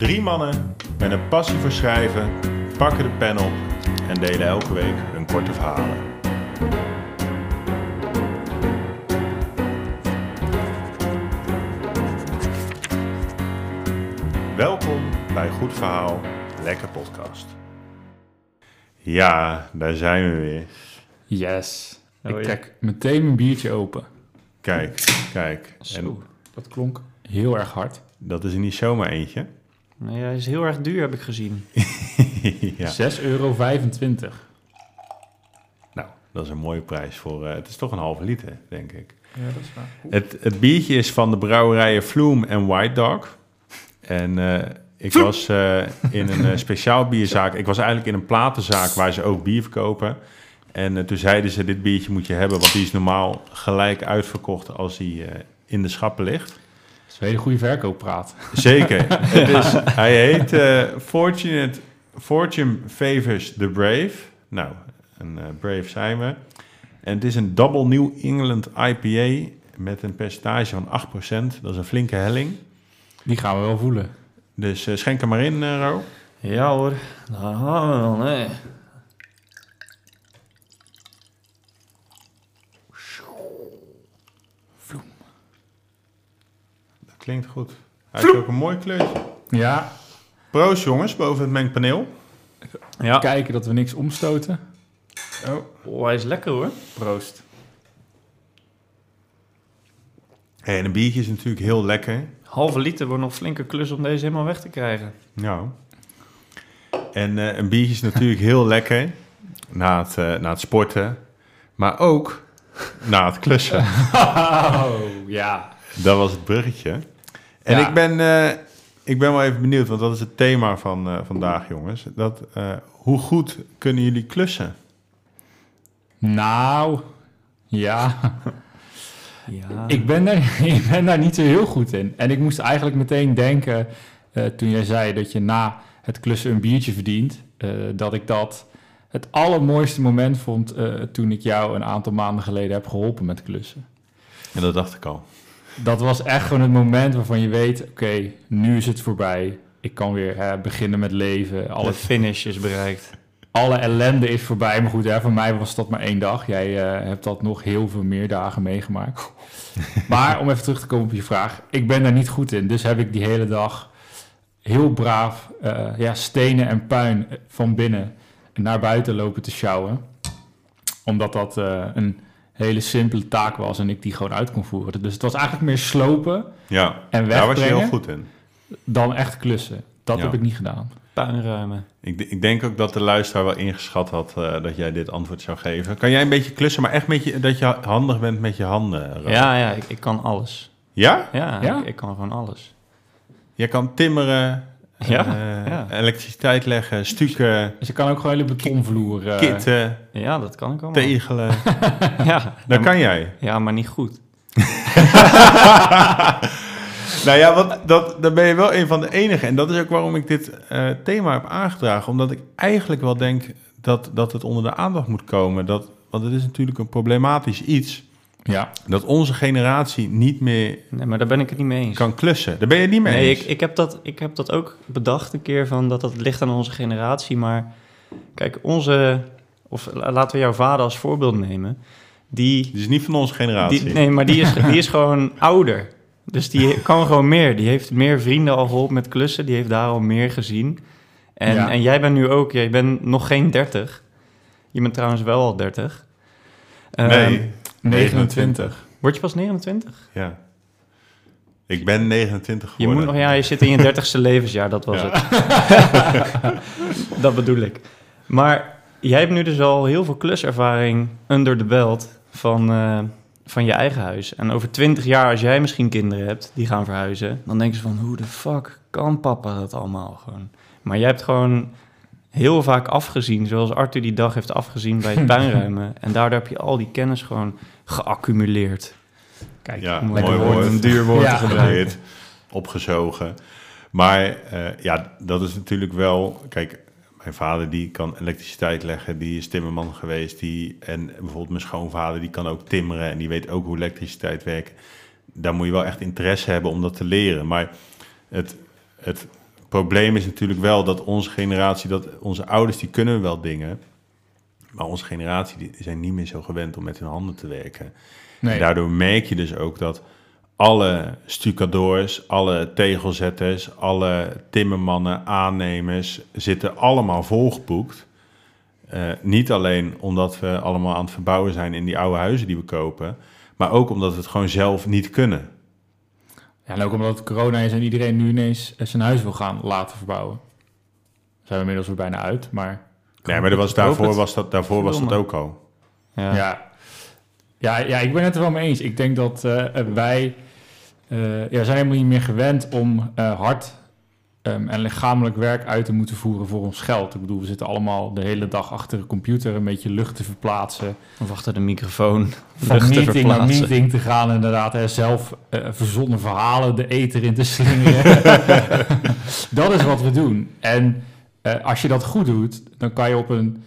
Drie mannen met een passie voor schrijven pakken de pen op en delen elke week hun korte verhalen. Welkom bij Goed Verhaal, Lekker Podcast. Ja, daar zijn we weer. Yes. Oh, ik trek meteen mijn biertje open. Kijk, kijk. En Zo, dat klonk heel erg hard. dat is er niet zomaar eentje. Nee, hij is heel erg duur, heb ik gezien. ja. 6,25 euro. Nou, dat is een mooie prijs voor. eh, het is toch een halve liter, denk ik. Ja, dat is waar. Het, het biertje is van de brouwerijen Vloem en White Dog. En eh, ik was eh, in een eh, speciaal bierzaak. Ik was eigenlijk in een platenzaak waar ze ook bier verkopen. En toen zeiden ze, dit biertje moet je hebben, want die is normaal gelijk uitverkocht als hij eh, in de schappen ligt. Dat is een hele goede verkooppraat. Zeker. Het is, hij heet eh, Fortunate, Fortune Favors the Brave. Nou, een eh, Brave zijn we. En het is een Double New England IPA met een percentage van 8%. Dat is een flinke helling. Die gaan we wel voelen. Dus eh, schenk er maar in, Ro. Ja hoor, daar gaan we wel, nee. Klinkt goed. Hij heeft ook een mooi kleurtje. Ja, Proost jongens, boven het mengpaneel. Ja, kijken dat we niks omstoten. Oh. oh, hij is lekker hoor. Proost. Hey, en een biertje is natuurlijk heel lekker. Halve liter wordt nog flinke klus om deze helemaal weg te krijgen. Nou. En eh, een biertje is natuurlijk heel lekker na het, eh, na het sporten, maar ook na het klussen. Oh, ja. Dat was het bruggetje. En Ja. ik, ben, eh, ik ben wel even benieuwd, want dat is het thema van eh, vandaag, jongens. Dat, eh, hoe goed kunnen jullie klussen? Nou, ja. Ja. Ik ben, daar, ik ben daar niet zo heel goed in. En ik moest eigenlijk meteen denken, eh, toen jij zei dat je na het klussen een biertje verdient, eh, dat ik dat het allermooiste moment vond eh, toen ik jou een aantal maanden geleden heb geholpen met klussen. En dat dacht ik al. Dat was echt gewoon het moment waarvan je weet, oké, nu is het voorbij. Ik kan weer hè, beginnen met leven. Alle Alle, finish is bereikt. alle ellende is voorbij. Maar goed, hè, voor mij was dat maar één dag. Jij eh, hebt dat nog heel veel meer dagen meegemaakt. maar om even terug te komen op je vraag. Ik ben daar niet goed in. Dus heb ik die hele dag heel braaf eh, ja, stenen en puin van binnen naar buiten lopen te sjouwen. Omdat dat eh, een hele simpele taak was en ik die gewoon uit kon voeren. Dus het was eigenlijk meer slopen Ja, en daar was je heel wegbrengen goed in. dan echt klussen. Dat Ja. heb ik niet gedaan. Puinruimen. Ik, ik denk ook dat de luisteraar wel ingeschat had eh, dat jij dit antwoord zou geven. Kan jij een beetje klussen, maar echt met je, dat je handig bent met je handen? Ja, ja, ik, ik kan alles. Ja? Ja, Ja? Ik, ik kan gewoon alles. Je kan timmeren, Ja, eh, ja. elektriciteit leggen, stukken, Dus je kan ook gewoon hele betonvloer... eh, kitten, Ja, dat kan ik allemaal. tegelen. Ja, Dat kan jij. ja, maar niet goed. Nou ja, want dat, dan ben je wel een van de enigen. En dat is ook waarom ik dit eh, thema heb aangedragen. Omdat ik eigenlijk wel denk dat, dat het onder de aandacht moet komen. Dat, want het is natuurlijk een problematisch iets. Ja, Dat onze generatie niet meer Nee, maar daar ben ik het niet mee eens. kan klussen. Daar ben je het niet mee Nee, eens. ik, ik, heb dat, ik heb dat ook bedacht een keer van dat dat ligt aan onze generatie. Maar kijk, onze, of la- laten we jouw vader als voorbeeld nemen. Die, is niet van onze generatie. die, nee, maar die is, die is gewoon ouder. Dus die kan gewoon meer. Die heeft meer vrienden al geholpen met klussen. Die heeft daar al meer gezien. En, Ja. en jij bent nu ook, jij bent nog geen 30. Je bent trouwens wel al 30. Ehm, nee, 29. Word je pas 29? ja. Ik ben 29 Je geworden. moet nog, ja, je zit in je dertigste levensjaar, dat was Ja. het. dat bedoel ik. Maar jij hebt nu dus al heel veel kluservaring under the belt van, eh, van je eigen huis. En over twintig jaar, als jij misschien kinderen hebt die gaan verhuizen, dan denken ze van, hoe de fuck kan papa dat allemaal gewoon? Maar jij hebt gewoon heel vaak afgezien, zoals Arthur die dag heeft afgezien bij het puinruimen. en daardoor heb je al die kennis gewoon geaccumuleerd. Kijk, Ja, mooi woord. een duur woord Ja. geleerd, opgezogen. Maar eh, ja, dat is natuurlijk wel... Kijk, mijn vader die kan elektriciteit leggen, die is timmerman geweest. Die, en bijvoorbeeld mijn schoonvader die kan ook timmeren en die weet ook hoe elektriciteit werkt. Daar moet je wel echt interesse hebben om dat te leren. Maar het, het probleem is natuurlijk wel dat onze generatie, dat onze ouders, die kunnen wel dingen. Maar onze generatie, die zijn niet meer zo gewend om met hun handen te werken. Nee. En daardoor merk je dus ook dat alle stucadoors, alle tegelzetters, alle timmermannen, aannemers zitten allemaal volgeboekt. Eh, niet alleen omdat we allemaal aan het verbouwen zijn in die oude huizen die we kopen, maar ook omdat we het gewoon zelf niet kunnen. Ja, en ook omdat het corona is en iedereen nu ineens zijn huis wil gaan laten verbouwen. Zijn we inmiddels weer bijna uit, maar Nee, maar er was, daarvoor, was dat, daarvoor was dat ook al. Ja. Ja. Ja, ja, ik ben het er wel mee eens. Ik denk dat eh, wij eh, ja, zijn helemaal niet meer gewend om eh, hard ehm, en lichamelijk werk uit te moeten voeren voor ons geld. Ik bedoel, we zitten allemaal de hele dag achter een computer een beetje lucht te verplaatsen. Of achter de microfoon. Van lucht te meeting naar meeting te gaan inderdaad. En zelf eh, verzonnen verhalen de eter in te slingeren. dat is wat we doen. En eh, als je dat goed doet, dan kan je op een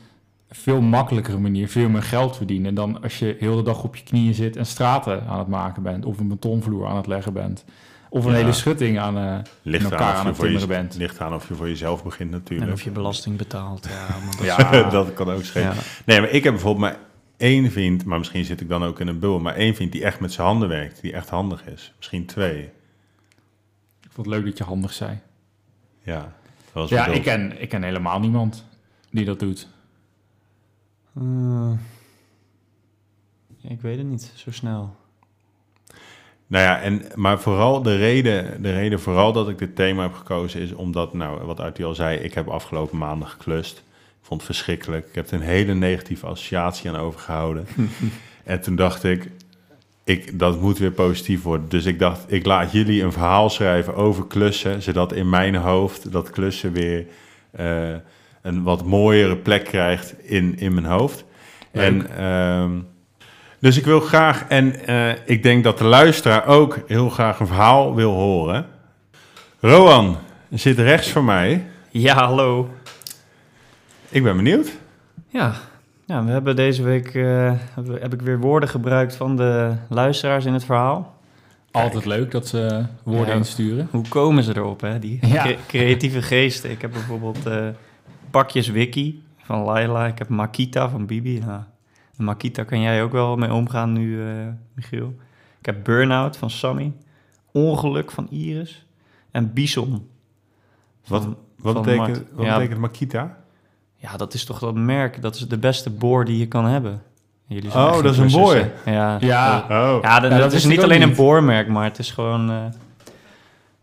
veel makkelijkere manier veel meer geld verdienen dan als je heel de dag op je knieën zit en straten aan het maken bent. Of een betonvloer aan het leggen bent. Of een Ja. hele schutting aan, eh Ligt elkaar aan, aan of je het voor je, bent. ligt aan of je voor jezelf begint natuurlijk. En of je belasting betaalt. Ja, maar dat- Ja, dat kan ook schelen. ja. Nee, maar ik heb bijvoorbeeld maar één vriend, maar misschien zit ik dan ook in een bubbel, maar één vriend die echt met zijn handen werkt, die echt handig is. Misschien twee. ik vond het leuk dat je handig zei. Ja, dat was Ja, bedoeld. ik ken, ik ken helemaal niemand die dat doet. Eh, ik weet het niet, zo snel. Nou ja, en, maar vooral de reden, de reden vooral dat ik dit thema heb gekozen is omdat, nou, wat Artie al zei, ik heb afgelopen maanden geklust. Ik vond het verschrikkelijk. Ik heb er een hele negatieve associatie aan overgehouden. en toen dacht ik, ik, dat moet weer positief worden. Dus ik dacht, ik laat jullie een verhaal schrijven over klussen, zodat in mijn hoofd dat klussen weer eh, een wat mooiere plek krijgt in, in mijn hoofd. Leuk. En ehm, dus ik wil graag, en eh, ik denk dat de luisteraar ook heel graag een verhaal wil horen. Roan zit rechts van mij. Ja, hallo. Ik ben benieuwd. Ja, ja we hebben deze week eh, heb ik weer woorden gebruikt van de luisteraars in het verhaal. Altijd leuk dat ze woorden Ja. insturen. Hoe komen ze erop, hè? Die Ja. cre- creatieve geesten. Ik heb bijvoorbeeld eh, Pakjes Wiki van Laila. Ik heb Makita van Bibi. Nou, en Makita kan jij ook wel mee omgaan nu, eh, Michiel. Ik heb Burnout van Sammy. Ongeluk van Iris. En Bison. Wat, van- wat, van betekent, Mart. wat Ja. betekent Makita? Ja, dat is toch dat merk. Dat is de beste boor die je kan hebben. Jullie Oh, echt dat is een boor. Ja. Ja. Oh, Ja, dat, dat dat wist is niet alleen niet. een boormerk, maar het is gewoon... eh,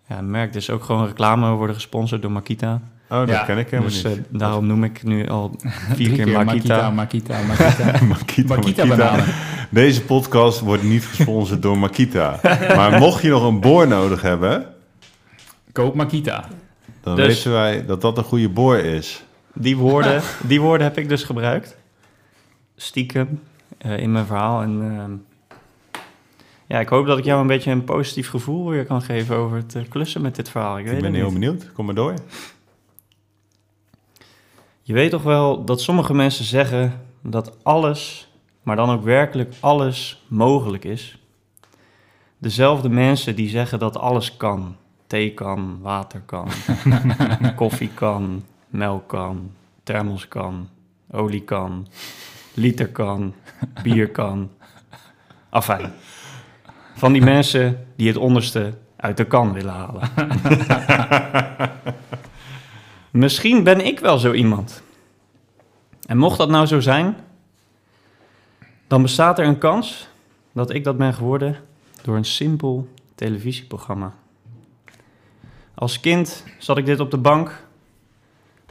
ja, een merk. Dus ook gewoon reclame worden gesponsord door Makita. Oh dat Ja, ken ik helemaal Dus niet. eh, daarom noem ik nu al vier keer Makita. Makita, Makita. Makita, Makita bananen. Deze podcast wordt niet gesponsord door Makita. Maar mocht je nog een boor nodig hebben, Koop Makita. dan Dus- weten wij dat dat een goede boor is. Die woorden, die woorden heb ik dus gebruikt. Stiekem eh, in mijn verhaal. En ehm, ja, ik hoop dat ik jou een beetje een positief gevoel weer kan geven over het eh, klussen met dit verhaal. Ik, weet Ik ben heel niet. benieuwd. Kom maar door. Je weet toch wel dat sommige mensen zeggen dat alles, maar dan ook werkelijk alles mogelijk is. Dezelfde mensen die zeggen dat alles kan. Thee kan, water kan, koffie kan, melk kan, thermos kan, olie kan, liter kan, bier kan. Afijn. Van die mensen die het onderste uit de kan willen halen. Misschien ben ik wel zo iemand. En mocht dat nou zo zijn, dan bestaat er een kans dat ik dat ben geworden door een simpel televisieprogramma. Als kind zat ik dit op de bank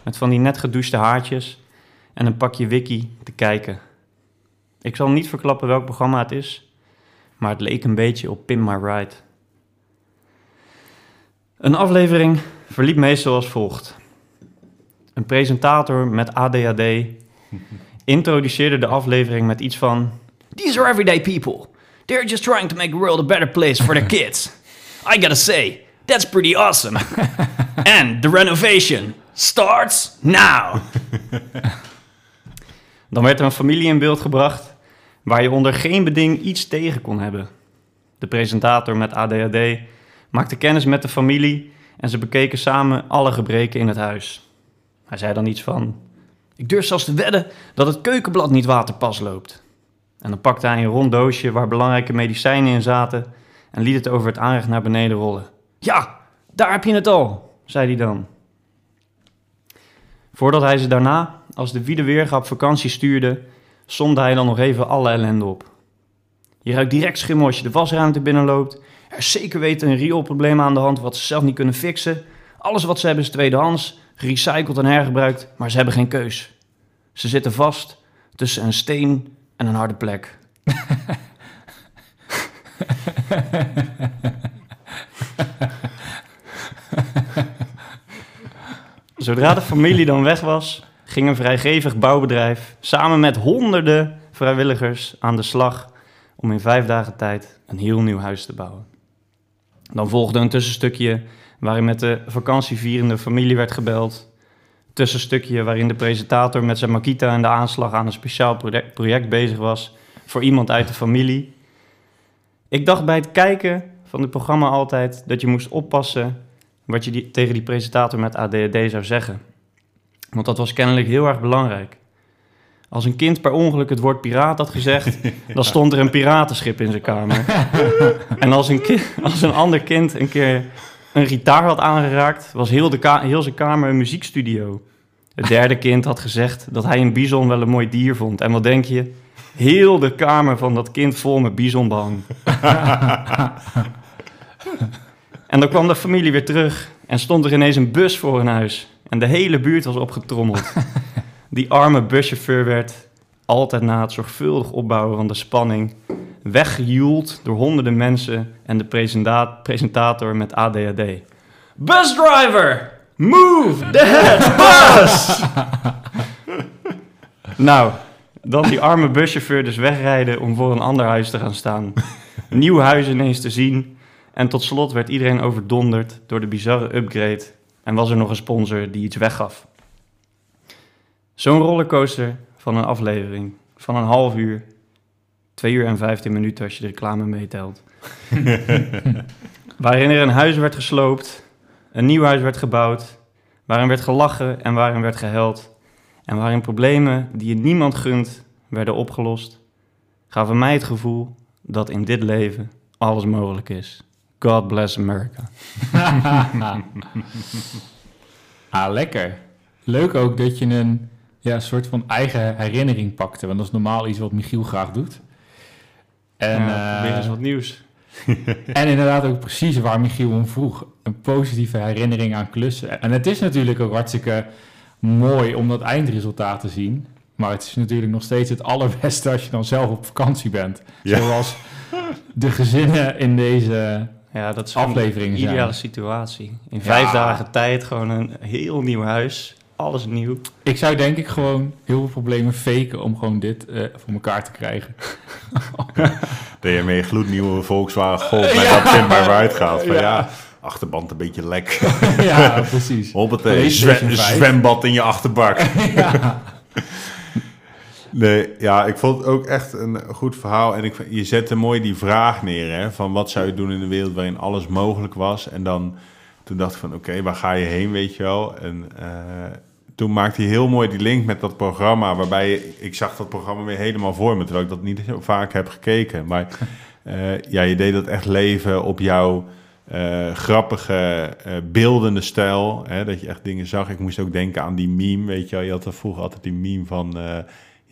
met van die net gedouchte haartjes en een pakje wiki te kijken. Ik zal niet verklappen welk programma het is, maar het leek een beetje op Pin My Ride. Een aflevering verliep meestal als volgt. Een presentator met ADHD introduceerde de aflevering met iets van... These are everyday people. They're just trying to make the world a better place for their kids. I gotta say, that's pretty awesome. And the renovation starts now. Dan werd er een familie in beeld gebracht waar je onder geen beding iets tegen kon hebben. De presentator met ADHD maakte kennis met de familie en ze bekeken samen alle gebreken in het huis. Hij zei dan iets van: Ik durf zelfs te wedden dat het keukenblad niet waterpas loopt. En dan pakte hij een rond doosje waar belangrijke medicijnen in zaten en liet het over het aanrecht naar beneden rollen. Ja, daar heb je het al, zei hij dan. Voordat hij ze daarna, als de Wiedeweerga op vakantie stuurde, somde hij dan nog even alle ellende op. Je ruikt direct schimmel als je de wasruimte binnenloopt. Er is zeker weten een rioolprobleem aan de hand wat ze zelf niet kunnen fixen. Alles wat ze hebben is tweedehands, gerecycled en hergebruikt, maar ze hebben geen keus. Ze zitten vast tussen een steen en een harde plek. Zodra de familie dan weg was, ging een vrijgevig bouwbedrijf samen met honderden vrijwilligers aan de slag om in vijf dagen tijd een heel nieuw huis te bouwen. Dan volgde een tussenstukje waarin met de vakantievierende familie werd gebeld. Tussenstukje waarin de presentator met zijn Makita en de aanslag aan een speciaal project, project bezig was voor iemand uit de familie. Ik dacht bij het kijken van het programma altijd dat je moest oppassen wat je die, tegen die presentator met ADHD zou zeggen. Want dat was kennelijk heel erg belangrijk. Als een kind per ongeluk het woord piraat had gezegd, dan stond er een piratenschip in zijn kamer. en als een, als een ander kind een keer een gitaar had aangeraakt, was heel, de ka- heel zijn kamer een muziekstudio. Het derde kind had gezegd dat hij een bison wel een mooi dier vond. En wat denk je? Heel de kamer van dat kind vol met bisonbehang. en dan kwam de familie weer terug en stond er ineens een bus voor hun huis. En de hele buurt was opgetrommeld. Die arme buschauffeur werd, altijd na het zorgvuldig opbouwen van de spanning, weggejoeld door honderden mensen en de presenta- presentator met ADHD. Busdriver, move the head, bus! nou, dan die arme buschauffeur dus wegrijden om voor een ander huis te gaan staan. Nieuw huis ineens te zien. En tot slot werd iedereen overdonderd door de bizarre upgrade. En was er nog een sponsor die iets weggaf. Zo'n rollercoaster van een aflevering van een half uur. Twee uur en vijftien minuten als je de reclame meetelt. waarin er een huis werd gesloopt, een nieuw huis werd gebouwd, waarin werd gelachen en waarin werd gehuild. En waarin problemen die je niemand gunt werden opgelost, gaven mij het gevoel dat in dit leven alles mogelijk is. God bless America. ah, lekker. Leuk ook dat je een ja, soort van eigen herinnering pakte. Want dat is normaal iets wat Michiel graag doet. En, ja, eh, weer eens wat nieuws. en inderdaad ook precies waar Michiel om vroeg. Een positieve herinnering aan klussen. En het is natuurlijk ook hartstikke mooi om dat eindresultaat te zien. Maar het is natuurlijk nog steeds het allerbeste als je dan zelf op vakantie bent. Ja. Zoals de gezinnen in deze Ja, dat is gewoon afleveringen een zijn. ideale situatie. In vijf Ja. dagen tijd gewoon een heel nieuw huis. Alles nieuw. Ik zou denk ik gewoon heel veel problemen faken om gewoon dit eh, voor elkaar te krijgen. Dat je met je gloednieuwe Volkswagen Golf met dat kind maar vooruit gaat. Van ja. achterband een beetje lek. ja, precies. Hoppatee, PlayStation zwe- 5. zwembad in je achterbak. ja. Nee, ja, ik vond het ook echt een goed verhaal. En ik, je zette mooi die vraag neer, hè, van wat zou je doen in een wereld waarin alles mogelijk was. En dan, toen dacht ik van, oké, waar ga je heen, weet je wel. En eh, toen maakte hij heel mooi die link met dat programma, waarbij ik zag dat programma weer helemaal voor me, terwijl ik dat niet zo vaak heb gekeken. Maar eh, ja, je deed dat echt leven op jouw eh, grappige, eh, beeldende stijl. Hè, dat je echt dingen zag. Ik moest ook denken aan die meme, weet je wel. Je had er vroeger altijd die meme van...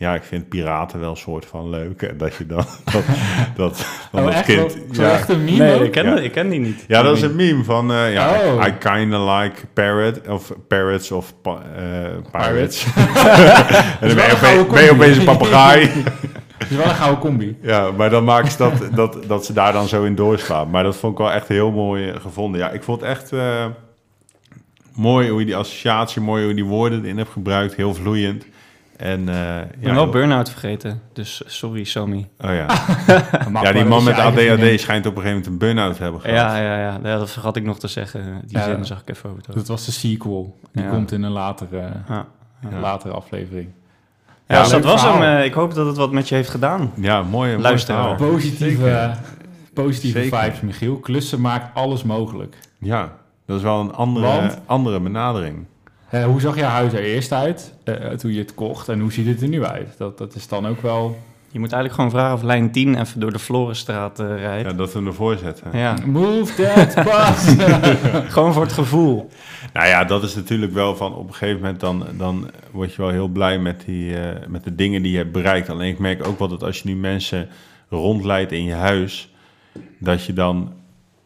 ja, ik vind piraten wel een soort van leuk. En dat je dan dat, dat, van Oh, dat echt? kind... Wel- ja. echt een meme Nee, ik ken, Ja. ik ken die niet. ja, dat is een meme van... eh, ja, Oh. I kinda like parrot, of parrots of pa- eh, pirates. en dan ben je, ben je opeens een papegaai. Het is wel een gouden combi. Ja, maar dan maken ze dat, dat, dat ze daar dan zo in doorslaan. Maar dat vond ik wel echt heel mooi eh, gevonden. Ja, ik vond het echt eh, mooi hoe je die associatie, mooi hoe je die woorden erin hebt gebruikt. Heel vloeiend. En, eh, Ik ben ja, wel burn-out vergeten, dus sorry Sammy. Oh ja. Ja, die man met ADHD schijnt op een gegeven moment een burn-out te hebben gehad. Ja, ja, ja, ja, dat vergat ik nog te zeggen. Die Ja. zin zag ik even over. het hoofd. Dat was de sequel. Die Ja. komt in een latere, Ja, een latere aflevering. ja, Ja, dus dat was hem. verhaal. eh, ik hoop dat het wat met je heeft gedaan. Ja, mooi. mooi Luisteraar. Positieve, positieve Zeker. vibes, Michiel. Klussen maakt alles mogelijk. Ja, Dat is wel een andere, Want? andere benadering. Eh, hoe zag je huis er eerst uit eh, toen je het kocht en hoe ziet het er nu uit? Dat, dat is dan ook wel... Je moet eigenlijk gewoon vragen of lijn 10 even door de Florenstraat eh, rijdt. Ja, dat we hem ervoor zetten. Ja, Move that bus! gewoon voor het gevoel. Nou ja, dat is natuurlijk wel van op een gegeven moment dan, dan word je wel heel blij met, die, eh, met de dingen die je hebt bereikt. Alleen ik merk ook wel dat als je nu mensen rondleidt in je huis, dat je dan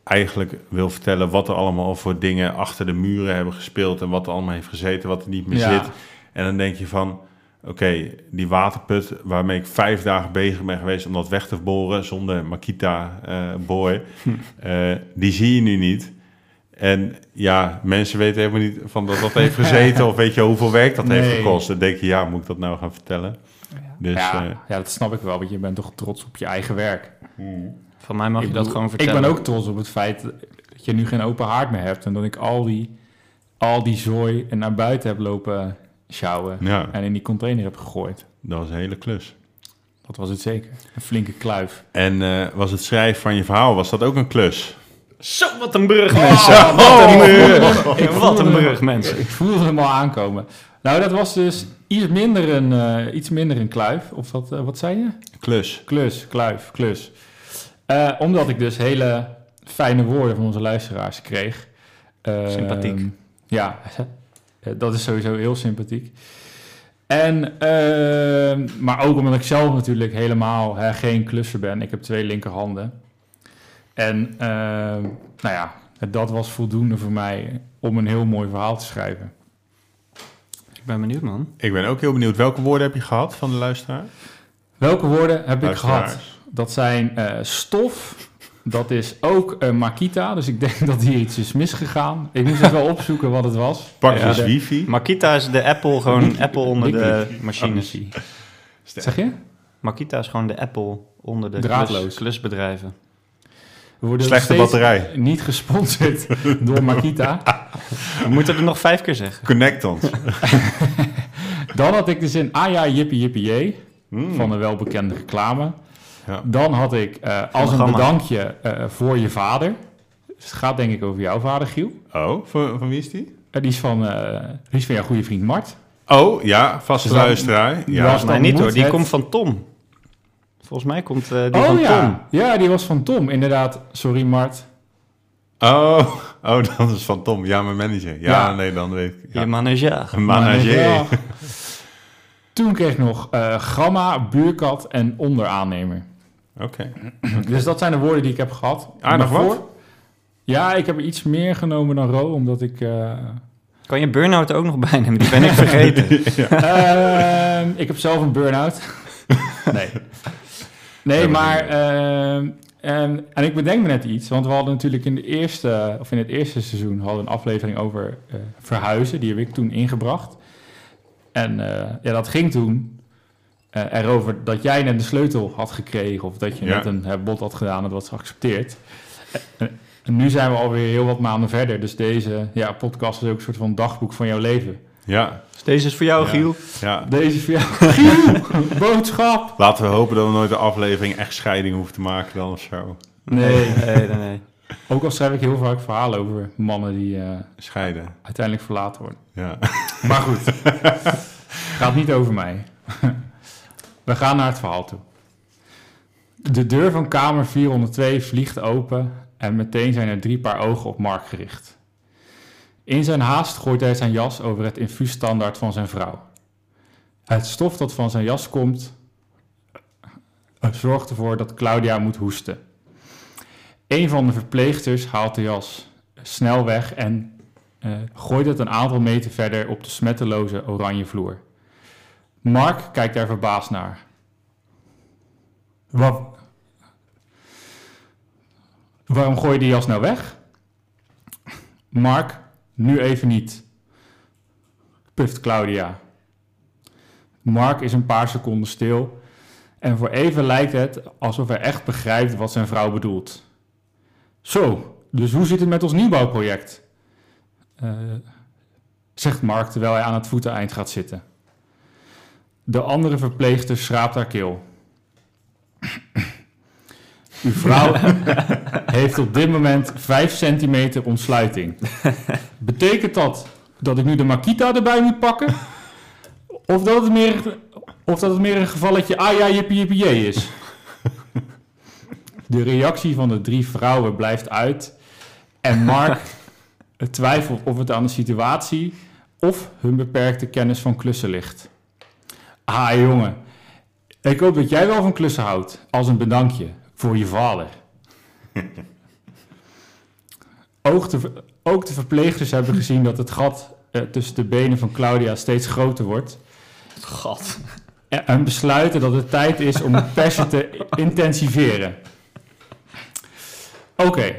eigenlijk wil vertellen wat er allemaal voor dingen achter de muren hebben gespeeld en wat er allemaal heeft gezeten, wat er niet meer Ja. zit. En dan denk je van, oké, die waterput waarmee ik vijf dagen bezig ben geweest om dat weg te boren zonder Makita eh boy, eh, die zie je nu niet. En ja, mensen weten helemaal niet van dat dat heeft gezeten of weet je hoeveel werk dat heeft gekost. Dan denk je, ja, moet ik dat nou gaan vertellen? Dus ja, eh, ja, dat snap ik wel, want je bent toch trots op je eigen werk. Van mij mag Ik je dat bedoel, gewoon vertellen. Ik ben ook trots op het feit dat je nu geen open haard meer hebt en dat ik al die, al die zooi en naar buiten heb lopen sjouwen ja, en in die container heb gegooid. dat was een hele klus. Dat was het zeker. Een flinke kluif. En eh, was het schrijven van je verhaal, was dat ook een klus? Zo, wat een brug, mensen. Oh, wat een brug. Ik wat een hem- brug, mensen. Ik voelde hem al aankomen. Nou, dat was dus iets minder een, eh, iets minder een kluif. Of wat, eh, wat zei je? Klus. Klus, kluif, klus. Eh, omdat ik dus hele fijne woorden van onze luisteraars kreeg. Ehm, Sympathiek. Ja, eh, dat is sowieso heel sympathiek. En, ehm, maar ook omdat ik zelf natuurlijk helemaal hè, geen klusser ben. Ik heb twee linkerhanden. En ehm, nou ja, dat was voldoende voor mij om een heel mooi verhaal te schrijven. Ik ben benieuwd, man. Ik ben ook heel benieuwd, welke woorden heb je gehad van de luisteraar? Welke woorden heb ik gehad? Dat zijn eh, stof. Dat is ook eh, Makita. Dus ik denk dat hier iets is misgegaan. Ik moest even wel opzoeken wat het was. Pak Ja, dus de- wifi. Makita is de Apple, gewoon Apple onder de machines. Zeg je? Makita is gewoon de Apple onder de Draadloos. klus- klusbedrijven. We worden Slechte batterij. Niet gesponsord door Makita. We moeten er nog vijf keer zeggen. Connect ons. Dan had ik de zin ah ja, jippie jippie jee. Mm. Van een welbekende reclame. Ja. Dan had ik eh, als een bedankje eh, voor je vader. Dus het gaat denk ik over jouw vader, Giel. Oh, van, van wie is die? Eh, die, is van, eh, die is van jouw goede vriend Mart. Oh, ja, vaste Dus luisteraar. was Ja, dan niet hoor, die het- komt van Tom. Volgens mij komt eh, die oh van ja. Tom. ja, die was van Tom, inderdaad. Sorry Mart. Oh, oh, dat is van Tom. Ja, mijn manager. Ja, Ja. nee, dan weet ik. Je manager. Een manager. Toen kreeg ik nog eh, gamma, buurkat en onderaannemer. Oké. Dus dat zijn de woorden die ik heb gehad. Aardig Maar wat. Ja, ik heb er iets meer genomen dan Ro, omdat ik... eh, Kan je burn-out er ook nog bij nemen? Die ben ik vergeten. Ehm, ik heb zelf een burn-out. nee. Nee, maar- ehm, en, en ik bedenk me net iets, want we hadden natuurlijk in, de eerste, of in het eerste seizoen hadden we een aflevering over eh, verhuizen. Die heb ik toen ingebracht. En eh, ja, dat ging toen eh, erover dat jij net de sleutel had gekregen... of dat je Ja. net een eh, bod had gedaan en dat was geaccepteerd. En, en nu zijn we alweer heel wat maanden verder. Dus deze ja, podcast is ook een soort van dagboek van jouw leven. Ja, Dus deze is voor jou, Ja. Giel. ja. Deze is voor jou. Giel, boodschap. Laten we hopen dat we nooit een aflevering echt scheiding hoeven te maken dan of zo. Nee. nee, nee. nee. Ook al schrijf ik heel vaak verhalen over mannen die eh, Scheiden. uiteindelijk verlaten worden. Ja. Maar goed, gaat niet over mij. We gaan naar het verhaal toe. De deur van kamer 402 vliegt open en meteen zijn er drie paar ogen op Mark gericht. In zijn haast gooit hij zijn jas over het infuusstandaard van zijn vrouw. Het stof dat van zijn jas komt eh, zorgt ervoor dat Claudia moet hoesten. Een van de verpleegsters haalt de jas snel weg en eh, gooit het een aantal meter verder op de smetteloze oranje vloer. Mark kijkt daar verbaasd naar. Wat? Waarom gooi je die jas nou weg? Mark, nu even niet. Puft Claudia. Mark is een paar seconden stil en voor even lijkt het alsof hij echt begrijpt wat zijn vrouw bedoelt. Zo, dus hoe zit het met ons nieuwbouwproject? Eh, zegt Mark terwijl hij aan het voeteneind gaat zitten. De andere verpleegster schraapt haar keel. Uw vrouw heeft op dit moment 5 centimeter ontsluiting. Betekent dat dat ik nu de Makita erbij moet pakken? Of dat het meer, of dat het meer een gevalletje ah ja, jippie jippie jee is? De reactie van de drie vrouwen blijft uit. En Mark twijfelt of het aan de situatie of hun beperkte kennis van klussen ligt. Ah jongen, ik hoop dat jij wel van klussen houdt, als een bedankje voor je vader. ook, de, ook de verpleegsters hebben gezien dat het gat eh, tussen de benen van Claudia steeds groter wordt. Gat. En, en besluiten dat het tijd is om het persen te intensiveren. Oké,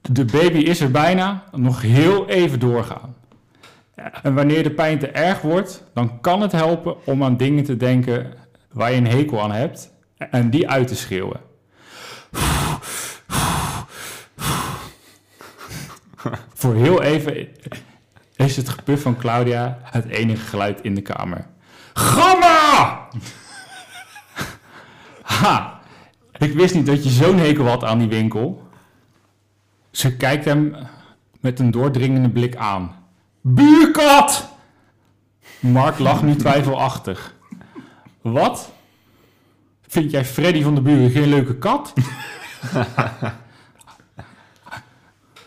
de baby is er bijna, nog heel even doorgaan. En wanneer de pijn te erg wordt, dan kan het helpen om aan dingen te denken waar je een hekel aan hebt en die uit te schreeuwen. Voor heel even is het gepuf van Claudia het enige geluid in de kamer. Gamma! Ha! Ik wist niet dat je zo'n hekel had aan die winkel. Ze kijkt hem met een doordringende blik aan. Buurkat! Mark lacht nu twijfelachtig. Wat? Vind jij Freddy van de buren geen leuke kat?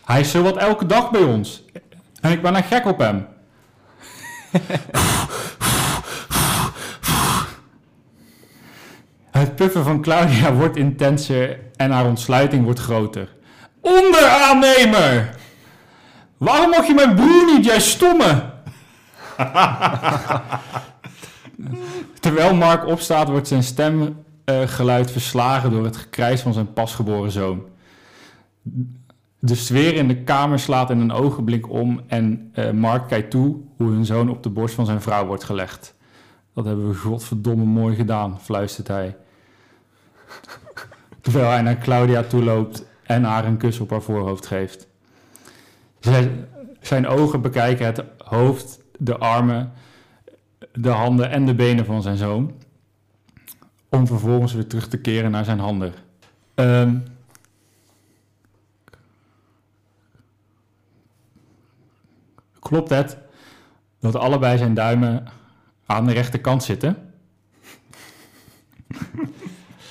Hij is zowat elke dag bij ons. En ik ben er gek op hem. Het puffen van Claudia wordt intenser en haar ontsluiting wordt groter. Onderaannemer! Waarom mag je mijn broer niet, jij stomme? Terwijl Mark opstaat, wordt zijn stemgeluid verslagen door het gekrijs van zijn pasgeboren zoon. De sfeer in de kamer slaat in een ogenblik om en eh, Mark kijkt toe hoe hun zoon op de borst van zijn vrouw wordt gelegd. Dat hebben we godverdomme mooi gedaan, fluistert hij. Terwijl hij naar Claudia toeloopt en haar een kus op haar voorhoofd geeft. Zij- zijn ogen bekijken het hoofd, de armen, de handen en de benen van zijn zoon. Om vervolgens weer terug te keren naar zijn handen. Ehm, klopt het dat allebei zijn duimen aan de rechterkant zitten?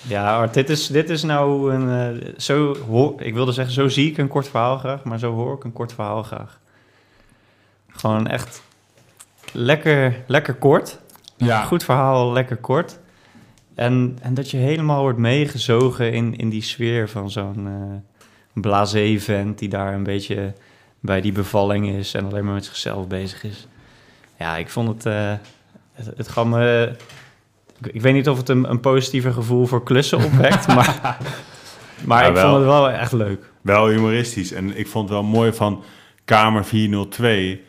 Ja, Art, dit is, dit is nou een... eh, zo hoor, ik wilde zeggen, zo zie ik een kort verhaal graag, maar zo hoor ik een kort verhaal graag. Gewoon echt lekker, lekker kort. Ja, Goed verhaal, lekker kort. En, en dat je helemaal wordt meegezogen in, in die sfeer van zo'n eh blasé vent die daar een beetje bij die bevalling is en alleen maar met zichzelf bezig is. Ja, ik vond het... eh, het, het gaf me... Ik, ik weet niet of het een, een positiever gevoel voor klussen opwekt, maar, maar Ja, ik wel. vond het wel echt leuk. Wel humoristisch. En ik vond het wel mooi van Kamer 402.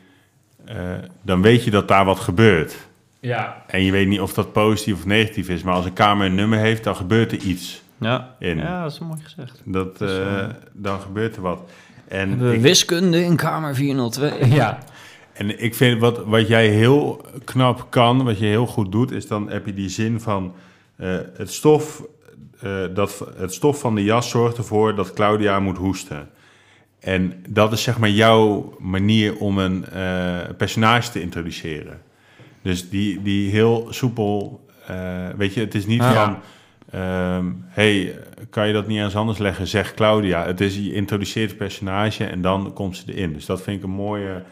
eh, dan weet je dat daar wat gebeurt. ja. En je weet niet of dat positief of negatief is. Maar als een kamer een nummer heeft, dan gebeurt er iets. Ja, In. ja dat is mooi gezegd. Dat, eh, dan gebeurt er wat. En ik, wiskunde in kamer 402. ja. En ik vind wat, wat jij heel knap kan, wat je heel goed doet, is dan heb je die zin van eh, het, stof, eh, dat, het stof van de jas zorgt ervoor dat Claudia moet hoesten. En dat is zeg maar jouw manier om een eh, personage te introduceren. Dus die, die heel soepel, weet je, het is niet Ja. van, ehm, hey, kan je dat niet eens anders leggen, zegt Claudia. Het is, je introduceert het personage en dan komt ze erin. Dus dat vind ik een mooie,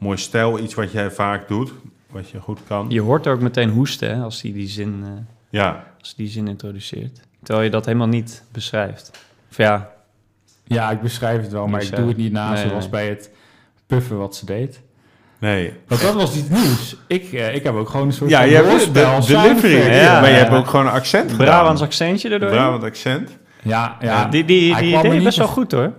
mooi stijl, iets wat jij vaak doet, wat je goed kan. Je hoort ook meteen hoesten hè, als hij die zin, eh, Ja, als die zin introduceert. Terwijl je dat helemaal niet beschrijft. Of ja, ja, ik beschrijf het wel, maar ik doe het niet na Nee, zoals nee. bij het puffen wat ze deed. nee. Want dat was niet nieuws. Ik, eh, ik heb ook gewoon een soort Ja, van je hebt de, delivery. Ja, maar je ja. hebt ook gewoon een accent gedaan. Brabants accentje erdoor. Brabant accent. Ja, ja. Ja, die die, die er deed best wel goed hoor.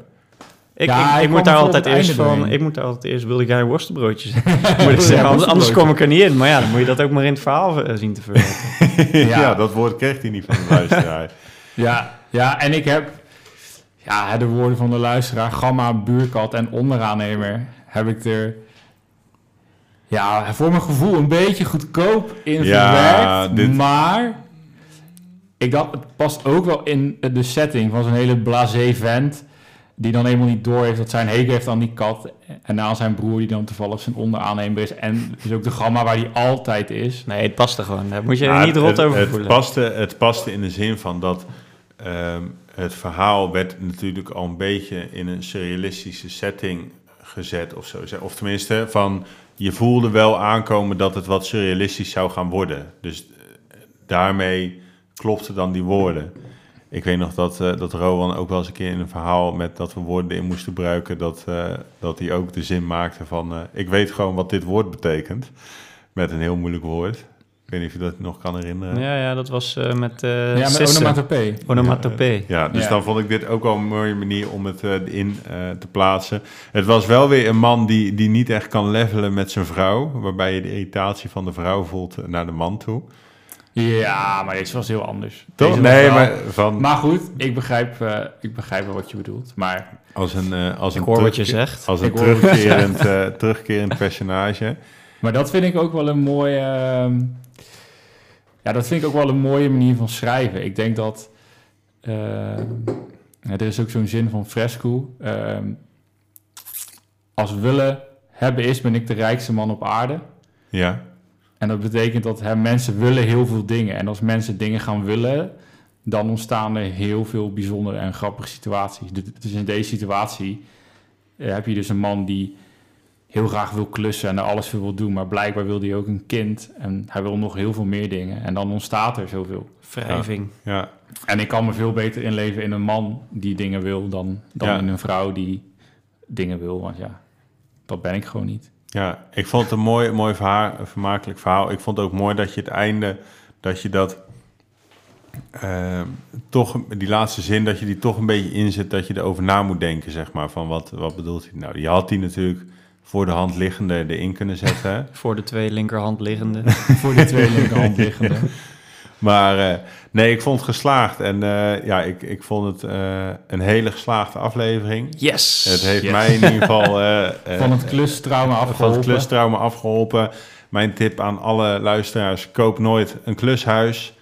Ik, Ja, ik, moet daar altijd eerst van. doorheen. Ik moet daar altijd eerst wilde ik een worstenbroodje zeggen. moet ik Ja, zeggen. Anders, kom ik er niet in. Maar ja, dan moet je dat ook maar in het verhaal eh, zien te verwerken. Ja. Ja. dat woord kreeg hij niet van de luisteraar. Ja, ja, en ik heb ja, de woorden van de luisteraar, gamma, buurkat en onderaannemer, heb ik er ja, voor mijn gevoel een beetje goedkoop in Ja, verwerkt. dit- Maar ik dacht, het past ook wel in de setting van zo'n hele blasé vent... die dan helemaal niet door heeft dat zijn hekel heeft aan die kat... en aan zijn broer die dan toevallig zijn onderaannemer is... en dus ook de gamma waar hij altijd is. Nee, het past er gewoon. Daar moet je er niet rot het, over het, voelen. paste, het paste in de zin van dat ehm, het verhaal werd natuurlijk al een beetje in een surrealistische setting gezet of zo. Of tenminste, van je voelde wel aankomen dat het wat surrealistisch zou gaan worden. Dus eh, daarmee klopten dan die woorden. Ik weet nog dat, eh, dat Rowan ook wel eens een keer in een verhaal met dat we woorden in moesten gebruiken, dat, eh, dat hij ook de zin maakte van eh, ik weet gewoon wat dit woord betekent. Met een heel moeilijk woord. Ik weet niet of je dat nog kan herinneren. Ja, ja, dat was eh, met eh ja, met Sissen. onomatopee. Onomatopee. Ja, dus Ja. dan vond ik dit ook wel een mooie manier om het in eh, te plaatsen. Het was wel weer een man die, die niet echt kan levelen met zijn vrouw. Waarbij je de irritatie van de vrouw voelt naar de man toe. Ja, maar deze was heel anders. Toch? Nee, wel- maar van Maar goed, ik begrijp, eh, ik begrijp wel wat je bedoelt. Maar als een, eh, als Ik een, hoor wat je terugke- zegt. als een terugkerend, eh, terugkerend personage. Maar dat vind ik ook wel een mooie. ehm, ja, dat vind ik ook wel een mooie manier van schrijven. Ik denk dat. ehm, er is ook zo'n zin van Fresco. ehm, als willen hebben is, ben ik de rijkste man op aarde. Ja, En dat betekent dat hè, mensen willen heel veel dingen. En als mensen dingen gaan willen, dan ontstaan er heel veel bijzondere en grappige situaties. Dus- Dus in deze situatie eh, heb je dus een man die heel graag wil klussen en er alles voor wil doen. Maar blijkbaar wil hij ook een kind en hij wil nog heel veel meer dingen. En dan ontstaat er zoveel. Wrijving. ja. En ik kan me veel beter inleven in een man die dingen wil dan, dan Ja. in een vrouw die dingen wil. Want ja, dat ben ik gewoon niet. Ja, ik vond het een mooi, mooi verhaal, een vermakelijk verhaal. Ik vond het ook mooi dat je het einde, dat je dat ehm, toch, die laatste zin, dat je die toch een beetje inzet, dat je erover na moet denken, zeg maar, van wat, wat bedoelt hij nou? Je had die natuurlijk voor de hand liggende erin kunnen zetten, hè? Voor de twee linkerhand liggende. Voor die twee linkerhand liggende. maar eh, nee, ik vond het geslaagd en eh, ja, ik, ik vond het eh, een hele geslaagde aflevering. Yes! Het heeft Yes. mij in ieder geval Van het klustrauma van afgeholpen. het klustrauma afgeholpen. Mijn tip aan alle luisteraars: koop nooit een klushuis.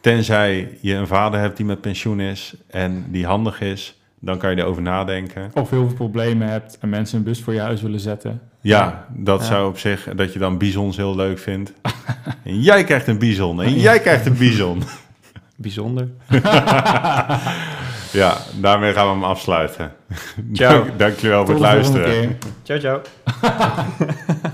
Tenzij je een vader hebt die met pensioen is en die handig is, dan kan je erover nadenken. Of heel veel problemen hebt en mensen een bus voor je huis willen zetten. Ja, dat Ja. zou op zich, dat je dan bizons heel leuk vindt. en jij krijgt een bizon en jij krijgt een bizon. Bijzonder. ja, daarmee gaan we hem afsluiten. Ciao. Dank, dankjewel voor Tot het de volgende luisteren. Ciao, ciao.